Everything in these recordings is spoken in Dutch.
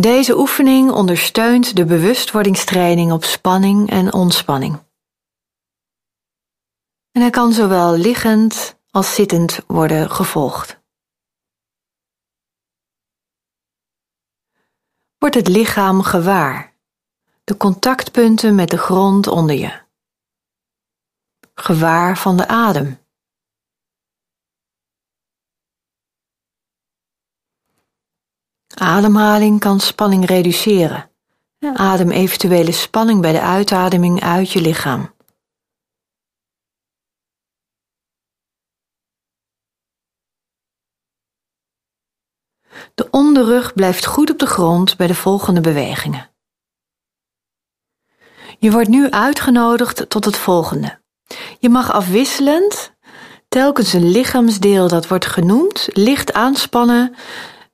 Deze oefening ondersteunt de bewustwordingstraining op spanning en ontspanning. En hij kan zowel liggend als zittend worden gevolgd. Wordt het lichaam gewaar, de contactpunten met de grond onder je. Gewaar van de adem. Ademhaling kan spanning reduceren. Adem eventuele spanning bij de uitademing uit je lichaam. De onderrug blijft goed op de grond bij de volgende bewegingen. Je wordt nu uitgenodigd tot het volgende. Je mag afwisselend telkens een lichaamsdeel dat wordt genoemd licht aanspannen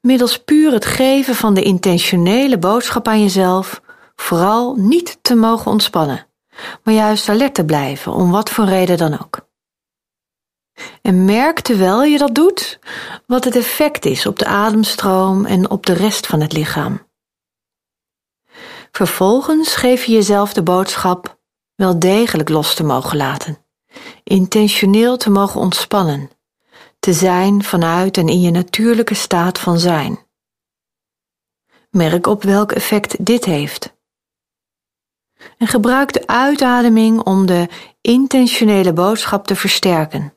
middels puur het geven van de intentionele boodschap aan jezelf, vooral niet te mogen ontspannen, maar juist alert te blijven, om wat voor reden dan ook. En merk terwijl je dat doet, wat het effect is op de ademstroom en op de rest van het lichaam. Vervolgens geef je jezelf de boodschap wel degelijk los te mogen laten, intentioneel te mogen ontspannen te zijn vanuit en in je natuurlijke staat van zijn. Merk op welk effect dit heeft. En gebruik de uitademing om de intentionele boodschap te versterken.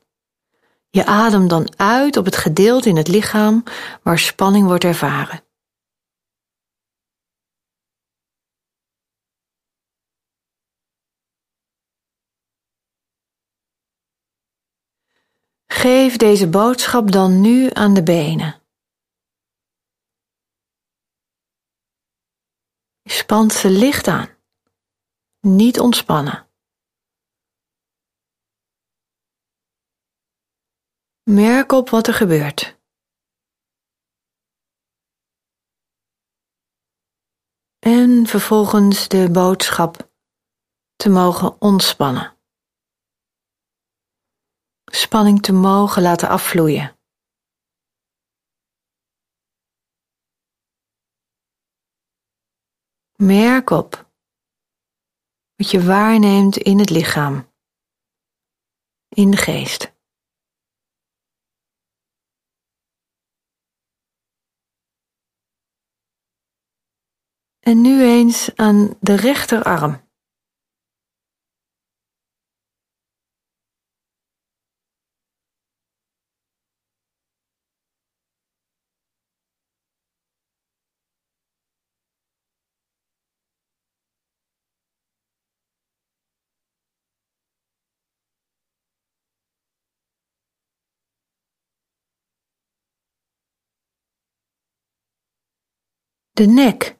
Je adem dan uit op het gedeelte in het lichaam waar spanning wordt ervaren. Geef deze boodschap dan nu aan de benen. Je spant ze licht aan, niet ontspannen. Merk op wat er gebeurt. En vervolgens de boodschap te mogen ontspannen spanning te mogen laten afvloeien. Merk op wat je waarneemt in het lichaam, in de geest. En nu eens aan de rechterarm. De nek.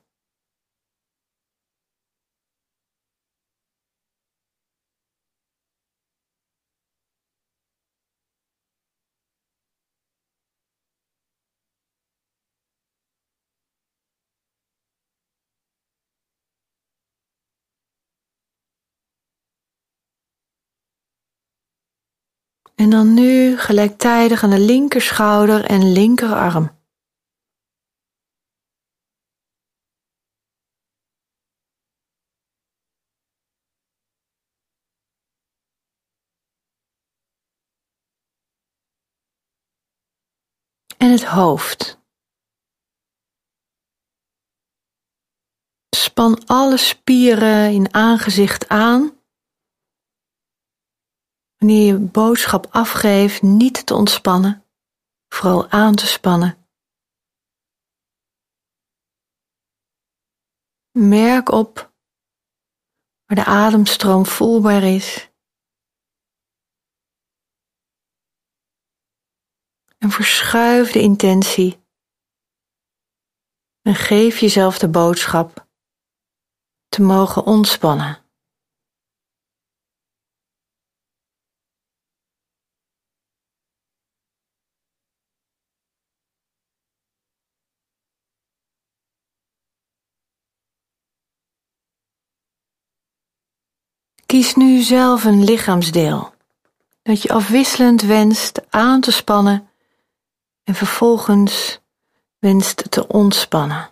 En dan nu gelijktijdig aan de linkerschouder en linkerarm. en het hoofd. Span alle spieren in aangezicht aan. Wanneer je boodschap afgeeft, niet te ontspannen, vooral aan te spannen. Merk op waar de ademstroom voelbaar is. En verschuif de intentie. En geef jezelf de boodschap te mogen ontspannen. Kies nu zelf een lichaamsdeel dat je afwisselend wenst aan te spannen en vervolgens wenst te ontspannen.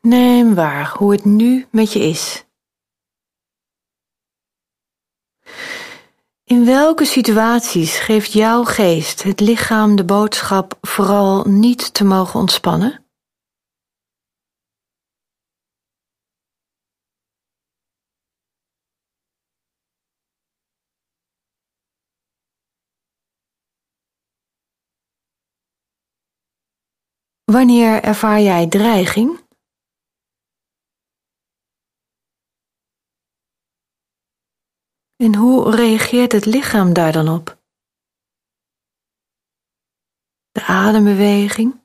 Neem waar hoe het nu met je is. In welke situaties geeft jouw geest het lichaam de boodschap vooral niet te mogen ontspannen? Wanneer ervaar jij dreiging? En hoe reageert het lichaam daar dan op? De adembeweging?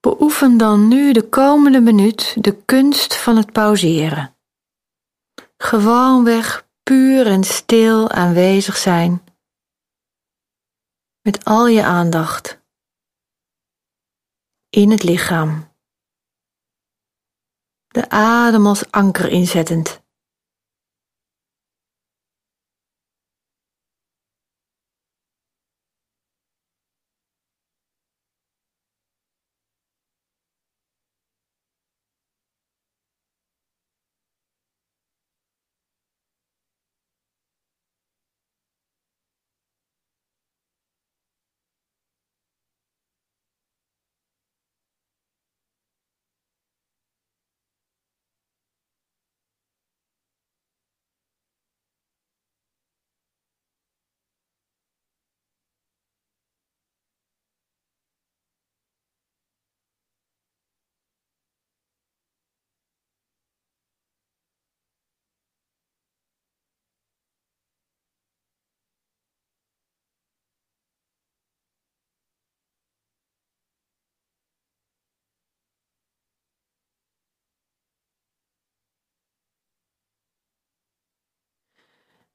Beoefen dan nu de komende minuut de kunst van het pauzeren. Gewoonweg puur en stil aanwezig zijn. Met al je aandacht in het lichaam. De adem als anker inzettend.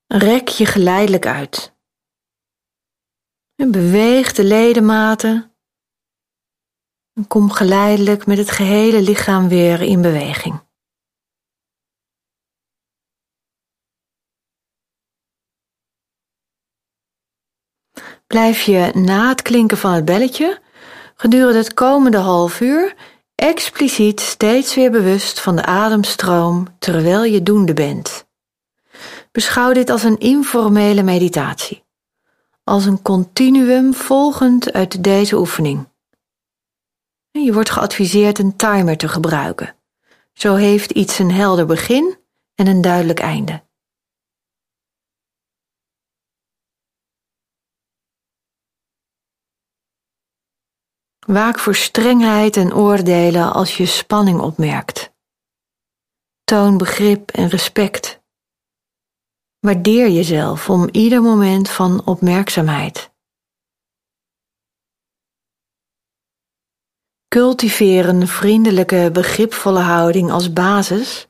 Rek je geleidelijk uit. En beweeg de ledematen. En kom geleidelijk met het gehele lichaam weer in beweging. Blijf je na het klinken van het belletje gedurende het komende half uur expliciet steeds weer bewust van de ademstroom terwijl je doende bent. Beschouw dit als een informele meditatie, als een continuum volgend uit deze oefening. Je wordt geadviseerd een timer te gebruiken. Zo heeft iets een helder begin en een duidelijk einde. Waak voor strengheid en oordelen als je spanning opmerkt. Toon begrip en respect Waardeer jezelf om ieder moment van opmerkzaamheid. Cultiveer een vriendelijke, begripvolle houding als basis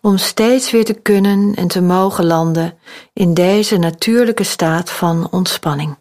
om steeds weer te kunnen en te mogen landen in deze natuurlijke staat van ontspanning.